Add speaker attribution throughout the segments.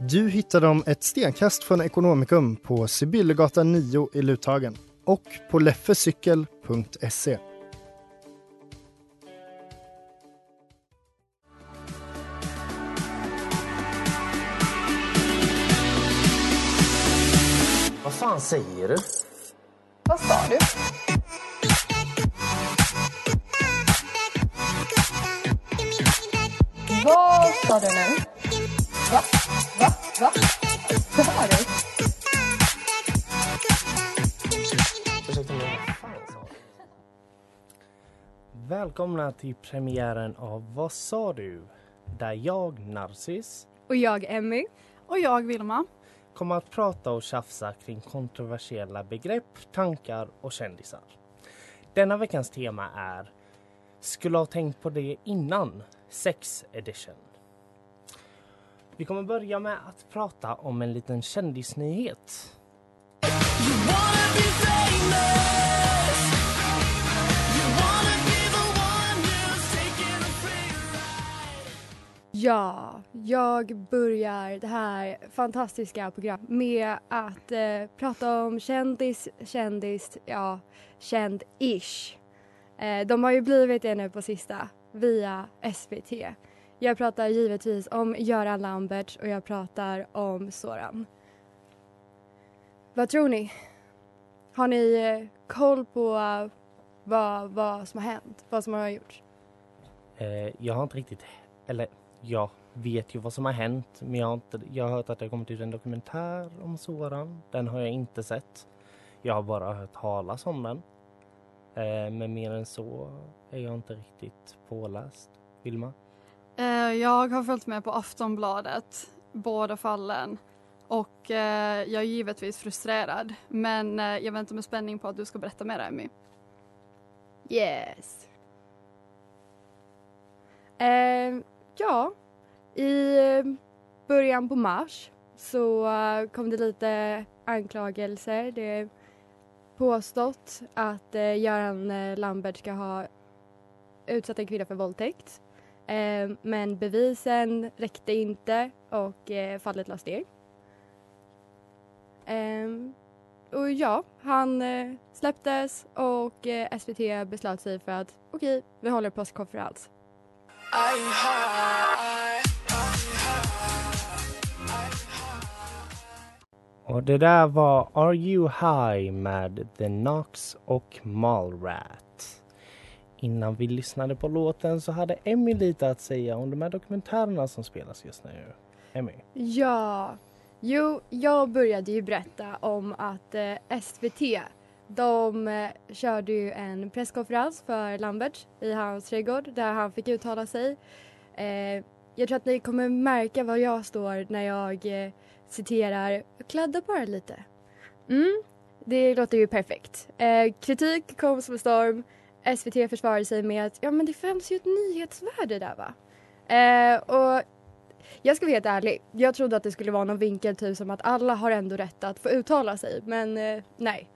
Speaker 1: Du hittar dem ett stenkast från Ekonomikum på Sibyllegatan 9 i Luthagen och på leffecykel.se.
Speaker 2: Vad fan säger du?
Speaker 3: Vad sa du? Vad sa du nu? Va? Va? Va? Vad sa du?
Speaker 2: Ursäkta mig, vad fan sa du? Välkomna till premiären av Vad sa du? Där jag, Narcis,
Speaker 4: Och jag, Emmy.
Speaker 5: Och jag, Vilma.
Speaker 2: kommer att prata och tjafsa kring kontroversiella begrepp, tankar och kändisar. Denna veckans tema är Skulle ha tänkt på det innan Sex edition. Vi kommer börja med att prata om en liten kändisnyhet.
Speaker 6: Ja, jag börjar det här fantastiska programmet med att eh, prata om kändis, kändis, ja, känd-ish. Eh, de har ju blivit det nu på sista via SVT. Jag pratar givetvis om Göran Lambert och jag pratar om Soran. Vad tror ni? Har ni eh, koll på eh, vad, vad som har hänt? Vad som har gjorts?
Speaker 2: Eh, jag har inte riktigt, eller jag vet ju vad som har hänt men jag har, inte, jag har hört att det har kommit ut en dokumentär om Soran. Den har jag inte sett. Jag har bara hört talas om den. Men mer än så är jag inte riktigt påläst. Vilma?
Speaker 5: Eh, jag har följt med på Aftonbladet, båda fallen. Och eh, jag är givetvis frustrerad. Men eh, jag väntar med spänning på att du ska berätta mer, Emmy.
Speaker 6: Yes. Eh, ja, i början på mars så kom det lite anklagelser. Det är påstått att Göran Lambert ska ha utsatt en kvinna för våldtäkt. Eh, men bevisen räckte inte och eh, fallet lades ner. Ehm, och ja, han eh, släpptes och eh, SVT beslöt sig för att okej, vi håller presskonferens.
Speaker 2: Och det där var Are You High med The Knox och Mallrat. Innan vi lyssnade på låten så hade Emmy lite att säga om de här dokumentärerna som spelas just nu. Emmy?
Speaker 6: Ja, jo, jag började ju berätta om att eh, SVT de eh, körde ju en presskonferens för Lambert i hans trädgård där han fick uttala sig. Eh, jag tror att ni kommer märka var jag står när jag eh, citerar, jag kladdar bara lite. Mm, det låter ju perfekt. Eh, kritik kom som en storm. SVT försvarade sig med att ja men det fanns ju ett nyhetsvärde där va. Eh, och jag ska vara helt ärlig, jag trodde att det skulle vara någon vinkel typ som att alla har ändå rätt att få uttala sig men eh, nej.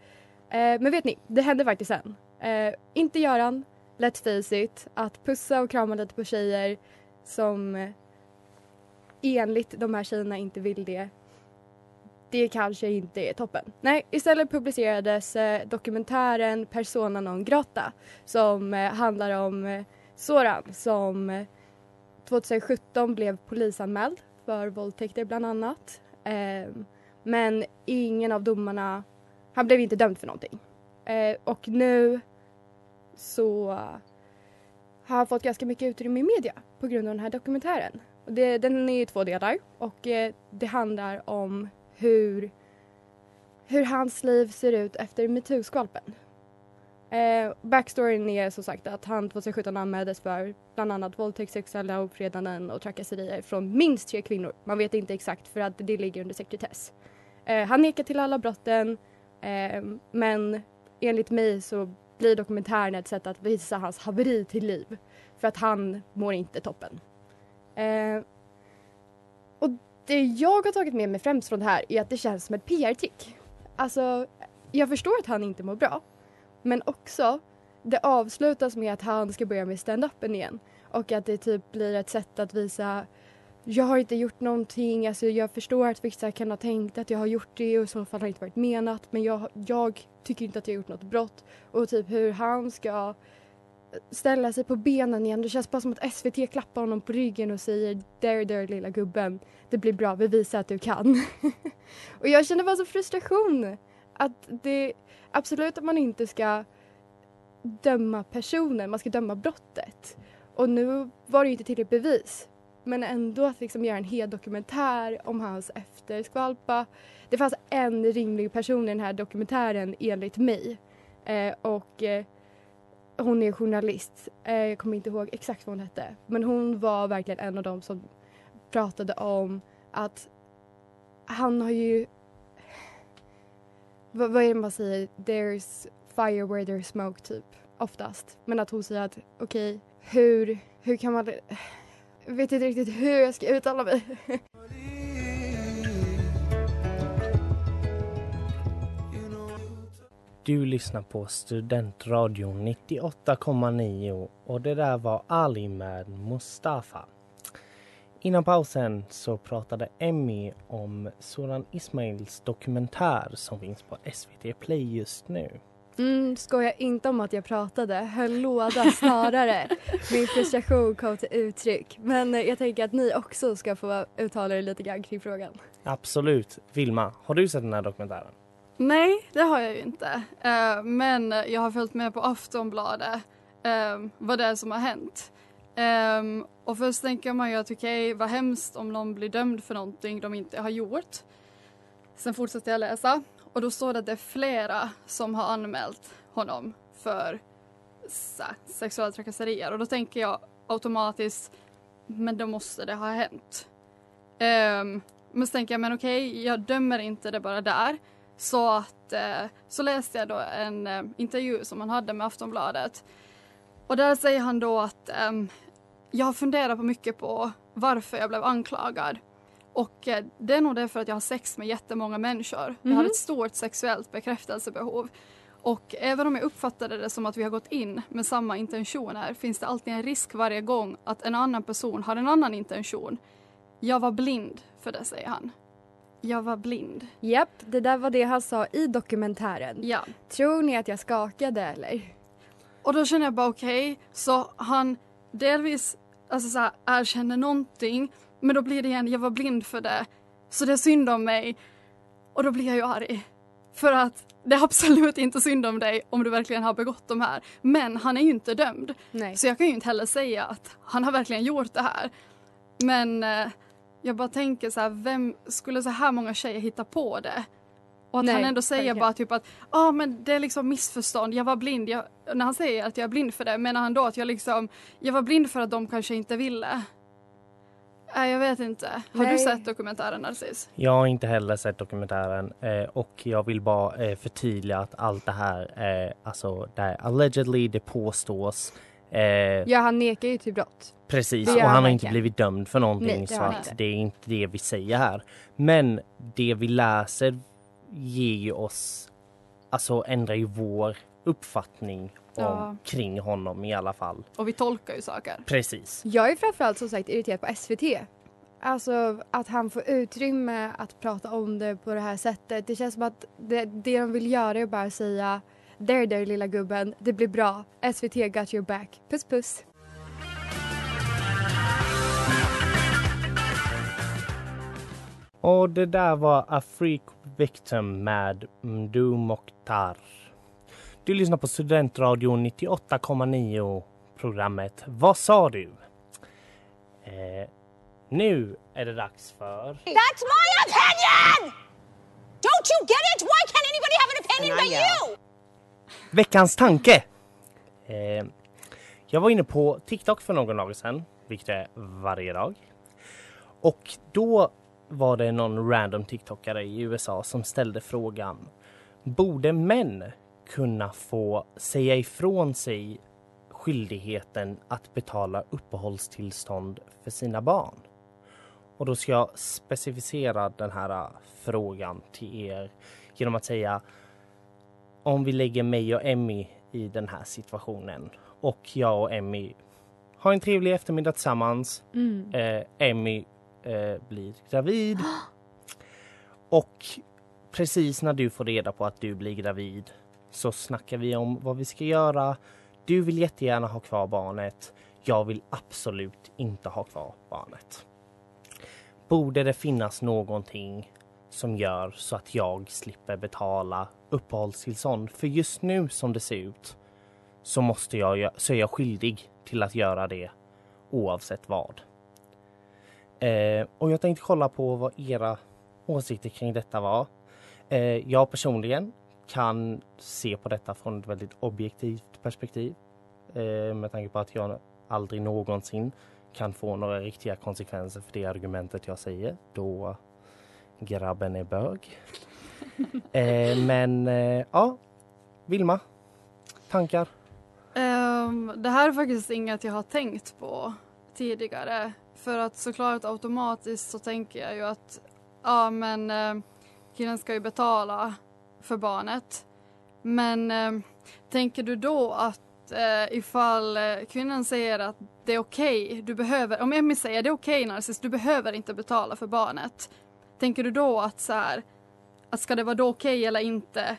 Speaker 6: Eh, men vet ni, det hände faktiskt sen. Eh, inte Göran, let's face it, att pussa och krama lite på tjejer som eh, enligt de här tjejerna inte vill det. Det kanske inte är toppen. Nej, istället publicerades eh, dokumentären Persona non grata som eh, handlar om eh, Soran som eh, 2017 blev polisanmäld för våldtäkter bland annat. Eh, Men ingen av domarna, han blev inte dömd för någonting. Eh, och nu så har han fått ganska mycket utrymme i media på grund av den här dokumentären. Och det, den är i två delar och eh, det handlar om hur, hur hans liv ser ut efter metoo-skvalpen. Eh, backstoryn är som sagt att han 2017 anmäldes för bland annat våldtäkt, sexuella ofredanden och trakasserier från minst tre kvinnor. Man vet inte exakt för att det ligger under sekretess. Eh, han nekar till alla brotten eh, men enligt mig så blir dokumentären ett sätt att visa hans haveri till liv. För att han mår inte toppen. Eh, och det jag har tagit med mig främst från det här är att det känns som ett PR-trick. Alltså, jag förstår att han inte mår bra. Men också, det avslutas med att han ska börja med stand-upen igen. Och att det typ blir ett sätt att visa jag har inte gjort någonting, alltså jag förstår att vissa kan ha tänkt att jag har gjort det och i så fall har det inte varit menat men jag, jag tycker inte att jag har gjort något brott. Och typ hur han ska ställa sig på benen igen. Det känns bara som att SVT klappar honom på ryggen och säger där, there, lilla gubben, det blir bra, vi visar att du kan. och jag känner bara så frustration. Att det, absolut att man inte ska döma personen, man ska döma brottet. Och nu var det ju inte tillräckligt bevis. Men ändå att liksom göra en hel dokumentär om hans efterskvalpa. Det fanns en rimlig person i den här dokumentären enligt mig. Eh, och eh, hon är journalist. Eh, jag kommer inte ihåg exakt vad hon hette. Men hon var verkligen en av dem som pratade om att han har ju... Vad, vad är det man säger? There's fire where there's smoke, typ. Oftast. Men att hon säger att okej, okay, hur, hur kan man... Jag vet inte riktigt hur jag ska uttala mig.
Speaker 2: Du lyssnar på Studentradion 98,9 och det där var Ali med Mustafa. Innan pausen så pratade Emmy om Soran Ismails dokumentär som finns på SVT Play just nu.
Speaker 6: Mm, skoja inte om att jag pratade, höll låda snarare. Min frustration kom till uttryck. Men jag tänker att ni också ska få uttala er lite grann kring frågan.
Speaker 2: Absolut. Vilma, har du sett den här dokumentären?
Speaker 5: Nej, det har jag ju inte. Uh, men jag har följt med på Aftonbladet uh, vad det är som har hänt. Um, och först tänker man ju att okej, okay, vad hemskt om någon blir dömd för någonting de inte har gjort. Sen fortsätter jag läsa och då står det att det är flera som har anmält honom för så, sexuella trakasserier och då tänker jag automatiskt, men då måste det ha hänt. Um, men så tänker jag, men okej, okay, jag dömer inte det bara där. Så att eh, så läste jag då en eh, intervju som han hade med Aftonbladet. Och där säger han då att eh, jag har funderat på mycket på varför jag blev anklagad. Och eh, det är nog det för att jag har sex med jättemånga människor. Mm. Jag har
Speaker 6: Mhm.
Speaker 5: ett stort sexuellt bekräftelsebehov. Och även om jag uppfattade det som att vi har gått in med samma intentioner finns det alltid en risk varje gång att en annan person har en annan intention. Jag var blind för det, säger han. Jag var blind.
Speaker 6: Japp, det där var det han sa i dokumentären.
Speaker 5: Ja.
Speaker 6: Tror ni att jag skakade eller?
Speaker 5: Och då känner jag bara okej, så han delvis alltså så här, erkänner någonting men då blir det igen, jag var blind för det. Så det är synd om mig. Och då blir jag ju arg. För att det är absolut inte synd om dig om du verkligen har begått de här. Men han är ju inte dömd.
Speaker 6: Nej.
Speaker 5: Så jag kan ju inte heller säga att han har verkligen gjort det här. Men eh, jag bara tänker så här, vem skulle så här många tjejer hitta på det? Och att
Speaker 6: Nej,
Speaker 5: han ändå säger bara typ att ja ah, men det är liksom missförstånd, jag var blind. Jag, när han säger att jag är blind för det menar han då att jag liksom, jag var blind för att de kanske inte ville. Nej jag vet inte. Har
Speaker 6: Nej.
Speaker 5: du sett dokumentären Narcis?
Speaker 2: Jag har inte heller sett dokumentären eh, och jag vill bara eh, förtydliga att allt det här är alltså det är allegedly, det påstås. Eh,
Speaker 6: Ja, han nekar ju till brott.
Speaker 2: Precis, och han har inte blivit dömd för någonting
Speaker 6: Nej,
Speaker 2: så att det är inte det vi säger här. Men det vi läser ger ju oss, alltså ändrar ju vår uppfattning om,
Speaker 5: Ja.
Speaker 2: kring honom i alla fall.
Speaker 5: Och vi tolkar ju saker.
Speaker 2: Precis.
Speaker 6: Jag är framförallt som sagt irriterad på SVT. Alltså att han får utrymme att prata om det på det här sättet. Det känns som att det, det de vill göra är bara säga där där lilla gubben, det blir bra. SVT got your back. Puss puss.
Speaker 2: Och det där var A Freak Victim med Mdu Mokhtar. Du lyssnar på Studentradion 98,9 programmet Vad sa du? Eh, nu är det dags för...
Speaker 7: That's my opinion! Don't you get it? Why can't anybody have an opinion but you?
Speaker 2: Veckans tanke! Eh, jag var inne på TikTok för någon dag sedan, vilket är varje dag. Och då var det någon random TikTokare i USA som ställde frågan Borde män kunna få säga ifrån sig skyldigheten att betala uppehållstillstånd för sina barn? Och då ska jag specificera den här ah, frågan till er genom att säga om vi lägger mig och Emmy i den här situationen och jag och Emmy har en trevlig eftermiddag tillsammans.
Speaker 6: Mm.
Speaker 2: Eh, Emmy eh, blir gravid. Och precis när du får reda på att du blir gravid så snackar vi om vad vi ska göra. Du vill jättegärna ha kvar barnet. Jag vill absolut inte ha kvar barnet. Borde det finnas någonting som gör så att jag slipper betala uppehållstillstånd? För just nu som det ser ut så måste jag, så är jag skyldig till att göra det oavsett vad. Eh, och jag tänkte kolla på vad era åsikter kring detta var. Eh, jag personligen kan se på detta från ett väldigt objektivt perspektiv. Eh, med tanke på att jag aldrig någonsin kan få några riktiga konsekvenser för det argumentet jag säger då grabben är bög. Eh, men eh, ja, Vilma, tankar?
Speaker 5: Um, det här är faktiskt inget jag har tänkt på tidigare. För att såklart automatiskt så tänker jag ju att ja men eh, killen ska ju betala för barnet. Men eh, tänker du då att eh, ifall eh, kvinnan säger att det är okej, du behöver, om Emmy säger det är okej Narcissus, du behöver inte betala för barnet. Tänker du då att så här, att ska det vara då okej eller inte?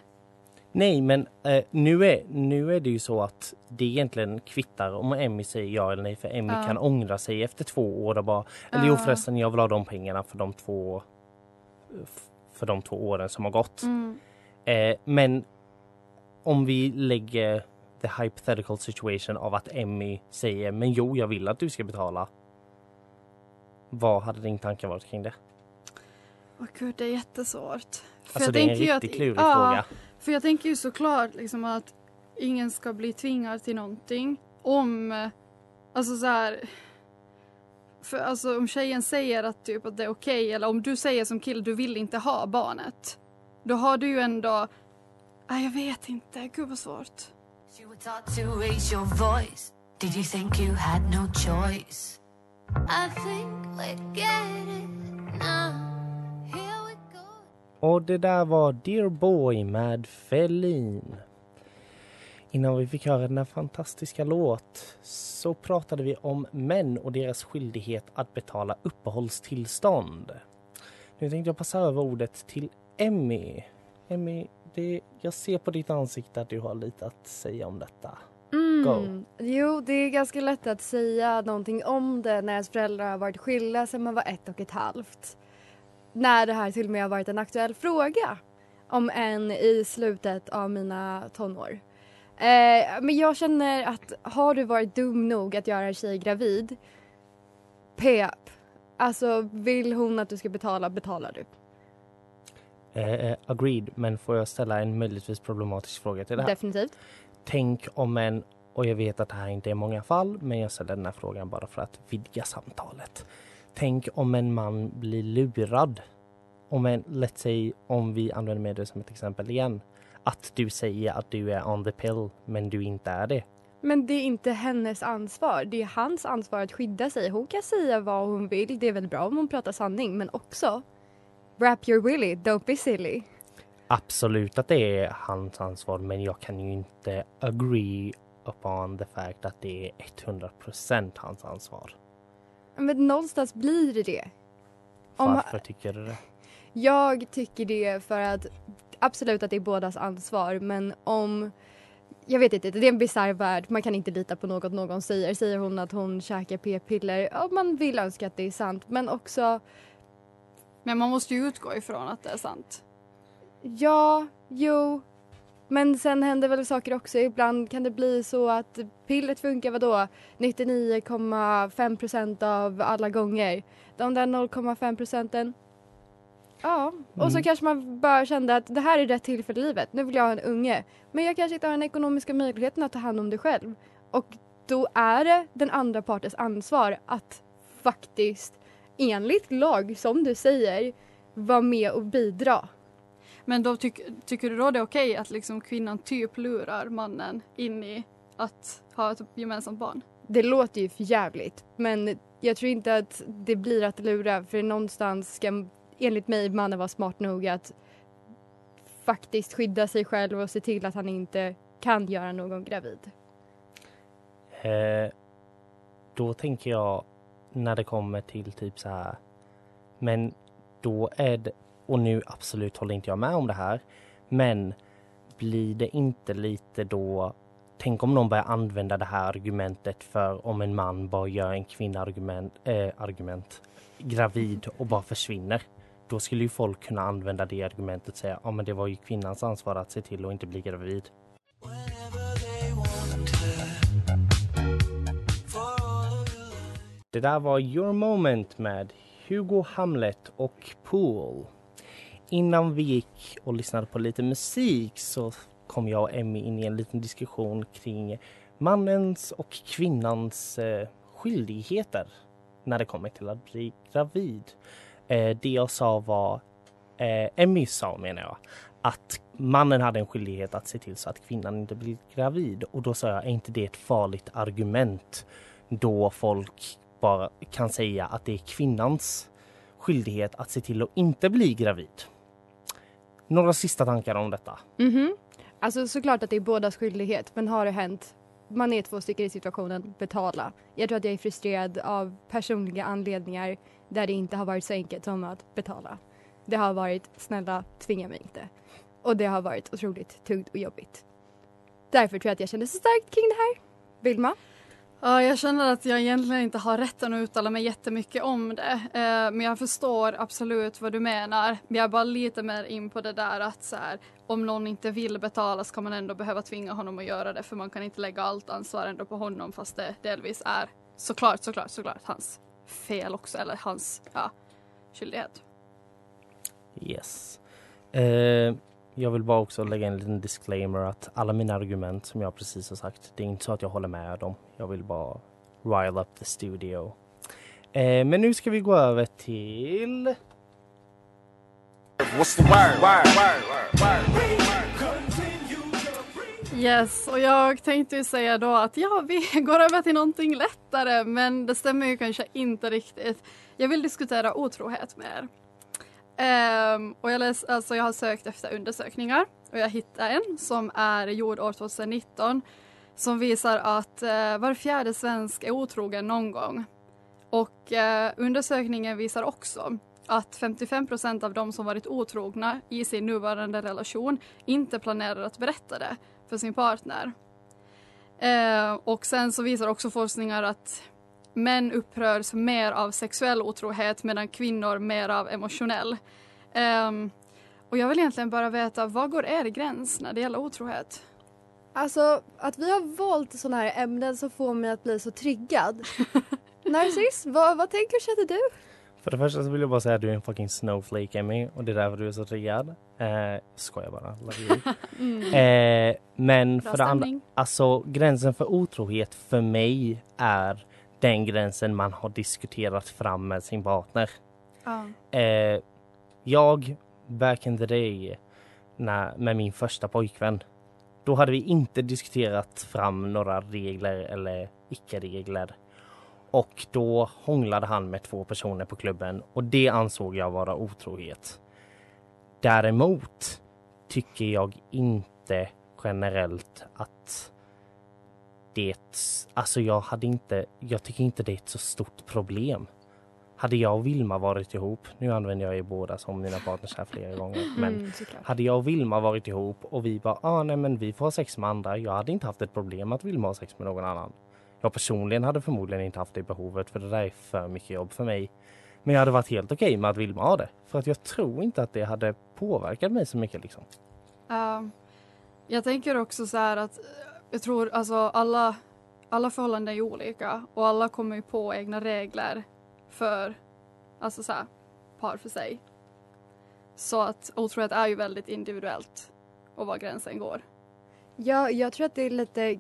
Speaker 2: Nej, men eh, nu, är, nu är det ju så att det egentligen kvittar om Emmy säger ja eller nej för Emmy
Speaker 5: Ja.
Speaker 2: kan ångra sig efter två år och bara eller jo
Speaker 5: Ja.
Speaker 2: förresten jag vill ha de pengarna för de två för de två åren som har gått.
Speaker 5: Mm.
Speaker 2: Eh, men om vi lägger the hypothetical situation av att Emmy säger men jo jag vill att du ska betala. Vad hade din tanke varit kring det?
Speaker 5: Åh gud, det är jättesvårt. För
Speaker 2: Alltså det är en riktigt klurig
Speaker 5: ja,
Speaker 2: fråga.
Speaker 5: För jag tänker ju såklart liksom att ingen ska bli tvingad till någonting om, alltså så här, för alltså om tjejen säger att typ att det är okej eller om du säger som kille du vill inte ha barnet. Då har du ju ändå, nej jag vet inte, gud vad svårt.
Speaker 8: You were taught to raise your voice. Did you think you had no choice? I think we get it
Speaker 2: Och det där var Dear Boy med Felin. Innan vi fick höra den här fantastiska låt så pratade vi om män och deras skyldighet att betala uppehållstillstånd. Nu tänkte jag passa över ordet till Emmy. Emmy, det, jag ser på ditt ansikte att du har lite att säga om detta. Go.
Speaker 6: Mm. Jo, det är ganska lätt att säga någonting om det när ens föräldrar har varit skilda sedan man var ett och ett halvt. När det här till och med har varit en aktuell fråga. Om än i slutet av mina tonår. Eh, men jag känner att har du varit dum nog att göra en tjej gravid, pep. Alltså vill hon att du ska betala, betalar du.
Speaker 2: Eh, eh, agreed, men får jag ställa en möjligtvis problematisk fråga till det här?
Speaker 6: Definitivt.
Speaker 2: Tänk om en, och jag vet att det här inte är många fall, men jag ställer den här frågan bara för att vidga samtalet. Tänk om en man blir lurad. Om en, let's say, om vi använder med det som ett exempel igen. Att du säger att du är on the pill, men du inte är det.
Speaker 6: Men det är inte hennes ansvar. Det är hans ansvar att skydda sig. Hon kan säga vad hon vill. Det är väl bra om hon pratar sanning. Men också, wrap your willy, don't be silly.
Speaker 2: Absolut att det är hans ansvar, men jag kan ju inte agree upon the fact att det är 100% hans ansvar.
Speaker 6: Men någonstans blir det det. Om-
Speaker 2: Varför tycker du det?
Speaker 6: Jag tycker det för att absolut att det är bådas ansvar men om jag vet inte, det är en bisarr värld. Man kan inte lita på något någon säger. Säger hon att hon käkar p-piller, ja man vill önska att det är sant men också
Speaker 5: Men man måste ju utgå ifrån att det är sant.
Speaker 6: Ja, jo. Men sen händer väl saker också. Ibland kan det bli så att pillret funkar vadå? 99,5 procent av alla gånger. De där 0,5 procenten. Ja, och så
Speaker 9: Mm.
Speaker 6: kanske man bara kände att det här är rätt tillfälle i livet. Nu vill jag ha en unge. Men jag kanske inte har den ekonomiska möjligheten att ta hand om det själv. Och då är det den andra partens ansvar att faktiskt enligt lag, som du säger, vara med och bidra.
Speaker 5: Men då tyck, tycker du då det är okej att liksom kvinnan typ lurar mannen in i att ha ett gemensamt barn?
Speaker 6: Det låter ju för jävligt men jag tror inte att det blir att lura för någonstans ska enligt mig mannen vara smart nog att faktiskt skydda sig själv och se till att han inte kan göra någon gravid.
Speaker 2: Eh, då tänker jag när det kommer till typ så här. Men då är det, och nu absolut håller inte jag med om det här. Men blir det inte lite då Tänk om någon börjar använda det här argumentet för om en man bara gör en kvinna argument, äh, argument gravid och bara försvinner. Då skulle ju folk kunna använda det argumentet och säga ja men det var ju kvinnans ansvar att se till att inte bli gravid. Det där var Your Moment med Hugo Hamlet och Pool. Innan vi gick och lyssnade på lite musik så kom jag och Emmy in i en liten diskussion kring mannens och kvinnans eh, skyldigheter när det kommer till att bli gravid. Eh, det jag sa var, eh, Emmy sa menar jag, att mannen hade en skyldighet att se till så att kvinnan inte blir gravid. Och då sa jag, är inte det ett farligt argument då folk bara kan säga att det är kvinnans skyldighet att se till att inte bli gravid? Några sista tankar om detta?
Speaker 6: Mhm. Alltså såklart att det är bådas skyldighet men har det hänt man är två stycken i situationen, betala. Jag tror att jag är frustrerad av personliga anledningar där det inte har varit så enkelt som att betala. Det har varit snälla, tvinga mig inte. Och det har varit otroligt tungt och jobbigt. Därför tror jag att jag känner så starkt kring det här. Vilma?
Speaker 5: Ja, jag känner att jag egentligen inte har rätten att uttala mig jättemycket om det. Eh, men jag förstår absolut vad du menar. Jag är bara lite mer in på det där att så här, om någon inte vill betala ska man ändå behöva tvinga honom att göra det för man kan inte lägga allt ansvar ändå på honom fast det delvis är såklart, såklart, såklart hans fel också eller hans ja, skyldighet.
Speaker 2: Yes. Eh, jag vill bara också lägga en liten disclaimer att alla mina argument som jag precis har sagt, det är inte så att jag håller med dem. Jag vill bara rile up the studio. Eh, men nu ska vi gå över till...
Speaker 10: What's the word? Word, word, word,
Speaker 5: Yes, och jag tänkte ju säga då att ja, vi går över till någonting lättare, men det stämmer ju kanske inte riktigt. Jag vill diskutera otrohet med er. Um, och jag, läs, alltså jag har sökt efter undersökningar och jag hittade en som är gjord år 2019 som visar att uh, var fjärde svensk är otrogen någon gång. Och uh, undersökningen visar också att 55 procent av de som varit otrogna i sin nuvarande relation inte planerar att berätta det för sin partner. Uh, och sen så visar också forskningar att män upprörs mer av sexuell otrohet medan kvinnor mer av emotionell. Ehm, och jag vill egentligen bara veta, vad går er gräns när det gäller otrohet?
Speaker 6: Alltså att vi har valt sådana här ämnen som får mig att bli så triggad. Narciss, vad, vad tänker och känner du?
Speaker 2: För det första så vill jag bara säga att du är en fucking snowflake Emmy och det är därför du är så triggad. Eh, skojar bara. Love you.
Speaker 5: Mm.
Speaker 2: eh, men
Speaker 5: Bra
Speaker 2: för det andra, alltså gränsen för otrohet för mig är den gränsen man har diskuterat fram med sin partner.
Speaker 5: Ja.
Speaker 2: Eh, jag, back in the day, när, med min första pojkvän, då hade vi inte diskuterat fram några regler eller icke-regler. Och då hånglade han med två personer på klubben och det ansåg jag vara otrohet. Däremot tycker jag inte generellt att det, alltså jag hade inte, jag tycker inte det är ett så stort problem. Hade jag och Vilma varit ihop, nu använder jag er båda som mina partners här flera gånger, men
Speaker 6: Mm,
Speaker 2: hade jag och Vilma varit ihop och vi bara, ah, nej men vi får ha sex med andra, jag hade inte haft ett problem att Vilma har sex med någon annan. Jag personligen hade förmodligen inte haft det behovet för det där är för mycket jobb för mig. Men jag hade varit helt okej med att Vilma har det. För att jag tror inte att det hade påverkat mig så mycket liksom.
Speaker 5: Ehm, jag tänker också så här att jag tror alltså alla, alla förhållanden är olika och alla kommer ju på egna regler för alltså så här, par för sig. Så att otrohet är ju väldigt individuellt och var gränsen går.
Speaker 6: Ja, jag tror att det är lite...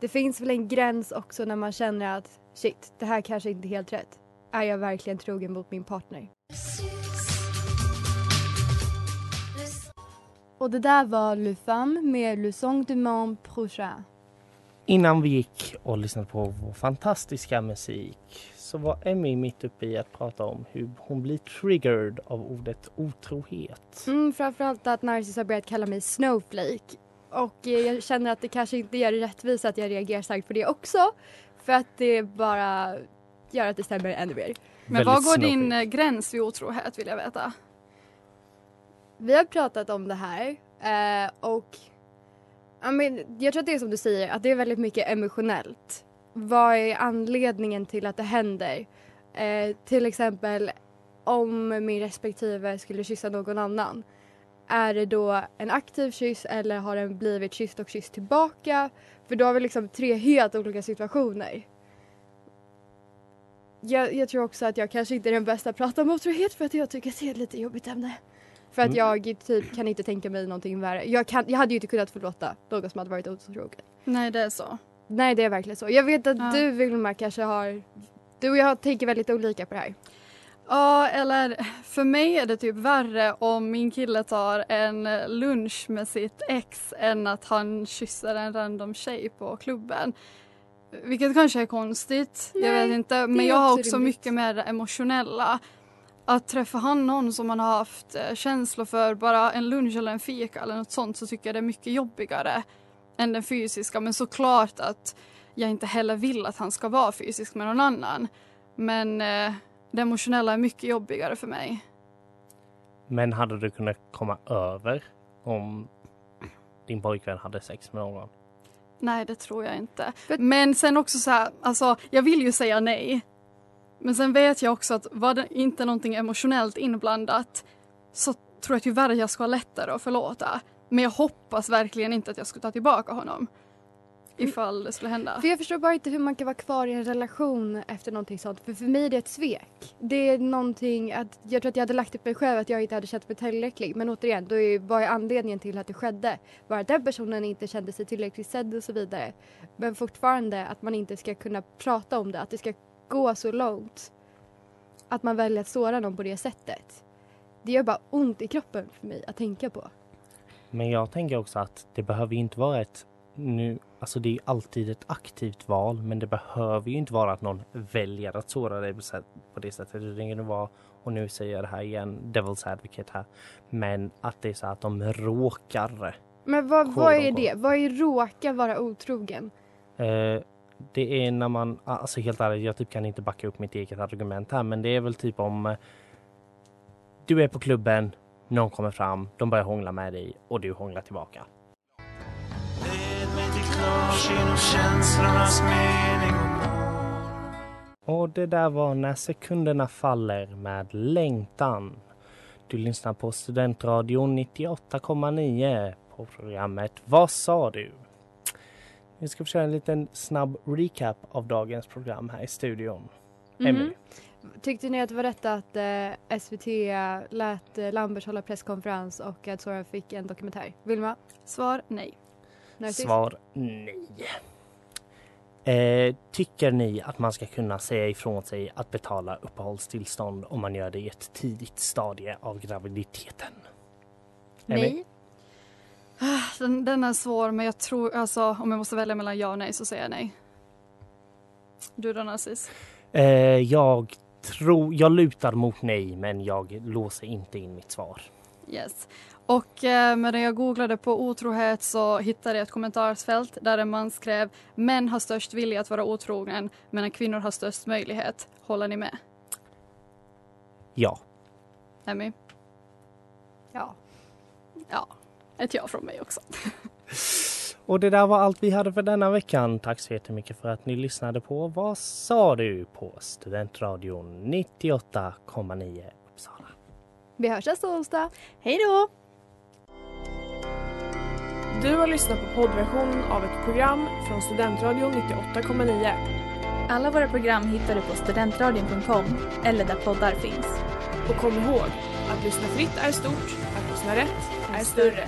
Speaker 6: Det finns väl en gräns också när man känner att shit, det här kanske inte är helt rätt. Är jag verkligen trogen mot min partner? Och det där var Le Femme med Le Song du Monde Prochain.
Speaker 2: Innan vi gick och lyssnade på vår fantastiska musik så var Emmy mitt uppe i att prata om hur hon blir triggered av ordet otrohet.
Speaker 6: Mm, framförallt att Narcissus har börjat kalla mig Snowflake. Och eh, jag känner att det kanske inte gör det rättvisa att jag reagerar starkt på det också. För att det bara gör att det stämmer ännu mer.
Speaker 5: Men var går din eh, gräns vid otrohet vill jag veta?
Speaker 6: Vi har pratat om det här eh, och I mean, jag tror att det är som du säger, att det är väldigt mycket emotionellt. Vad är anledningen till att det händer? Eh, till exempel om min respektive skulle kyssa någon annan. Är det då en aktiv kyss eller har den blivit kysst och kysst tillbaka? För då har vi liksom tre helt olika situationer. Jag, jag tror också att jag kanske inte är den bästa att prata om otrohet för att jag tycker att det är ett lite jobbigt ämne. För att
Speaker 2: Mm.
Speaker 6: jag typ kan inte tänka mig någonting värre. Jag, kan, jag hade ju inte kunnat förlåta någon som hade varit otrogen.
Speaker 5: Nej, det är så.
Speaker 6: Nej, det är verkligen så. Jag vet att
Speaker 5: Ja.
Speaker 6: du Vilma kanske har... Du och jag tänker väldigt olika på det här.
Speaker 5: Ja, eller för mig är det typ värre om min kille tar en lunch med sitt ex än att han kysser en random tjej på klubben. Vilket kanske är konstigt, jag
Speaker 6: Nej,
Speaker 5: vet inte. Men jag har
Speaker 6: också rimligt.
Speaker 5: mycket mer emotionella. Att träffa han någon som man har haft eh, känslor för, bara en lunch eller en fika eller något sånt så tycker jag det är mycket jobbigare än den fysiska. Men såklart att jag inte heller vill att han ska vara fysisk med någon annan. Men eh, det emotionella är mycket jobbigare för mig.
Speaker 2: Men hade du kunnat komma över om din pojkvän hade sex med någon?
Speaker 5: Nej, det tror jag inte. Men sen också så här, alltså jag vill ju säga nej. Men sen vet jag också att var det inte någonting emotionellt inblandat så tror jag tyvärr att jag ska ha lättare att förlåta. Men jag hoppas verkligen inte att jag ska ta tillbaka honom. Ifall det skulle hända.
Speaker 6: För jag förstår bara inte hur man kan vara kvar i en relation efter någonting sånt. För för mig är det ett svek. Det är någonting att jag tror att jag hade lagt upp mig själv att jag inte hade känt mig tillräcklig. Men återigen, då är, vad är anledningen till att det skedde? Var att den personen inte kände sig tillräckligt sedd och så vidare. Men fortfarande att man inte ska kunna prata om det. Att det ska gå så långt. Att man väljer att såra någon på det sättet. Det gör bara ont i kroppen för mig att tänka på.
Speaker 2: Men jag tänker också att det behöver ju inte vara ett nu, alltså det är ju alltid ett aktivt val men det behöver ju inte vara att någon väljer att såra dig på det sättet. Det kan vara, och nu säger jag det här igen, Devil's Advocate här, men att det är så att de råkar.
Speaker 6: Men vad, vad är det? Vad är råka vara otrogen?
Speaker 2: Eh, det är när man, ah, alltså helt ärligt, jag typ kan inte backa upp mitt eget argument här men det är väl typ om eh, du är på klubben, någon kommer fram, de börjar hångla med dig och du hånglar tillbaka. Och det där var När sekunderna faller med Längtan. Du lyssnar på Studentradion 98,9 på programmet Vad sa du? Vi ska försöka en liten snabb recap av dagens program här i studion. Emily.
Speaker 6: Mhm. Tyckte ni att det var rätt att eh, SVT lät eh, Lambert hålla presskonferens och att Sora fick en dokumentär? Vilma?
Speaker 5: Svar nej.
Speaker 6: Narciss?
Speaker 2: Svar nej. Eh, tycker ni att man ska kunna säga ifrån sig att betala uppehållstillstånd om man gör det i ett tidigt stadie av graviditeten?
Speaker 6: Nej.
Speaker 5: Ah, Den, den är svår men jag tror, alltså om jag måste välja mellan ja och nej så säger jag nej. Du då Narcis?
Speaker 2: Eh, jag tror, jag lutar mot nej men jag låser inte in mitt svar.
Speaker 5: Yes. Och eh, medan jag googlade på otrohet så hittade jag ett kommentarsfält där en man skrev män har störst vilja att vara otrogen medan kvinnor har störst möjlighet. Håller ni med?
Speaker 2: Ja.
Speaker 5: Emmy?
Speaker 6: Ja.
Speaker 5: Ja, ett ja från mig också.
Speaker 2: Och det där var allt vi hade för denna veckan. Tack så jättemycket för att ni lyssnade på Vad sa du? på Studentradion 98,9 Uppsala.
Speaker 6: Vi hörs nästa onsdag.
Speaker 11: Hej då!
Speaker 4: Du har lyssnat på poddversionen av ett program från Studentradion 98,9.
Speaker 11: Alla våra program hittar du på studentradion.com eller där poddar finns.
Speaker 4: Och kom ihåg, att lyssna fritt är stort, att lyssna rätt är större.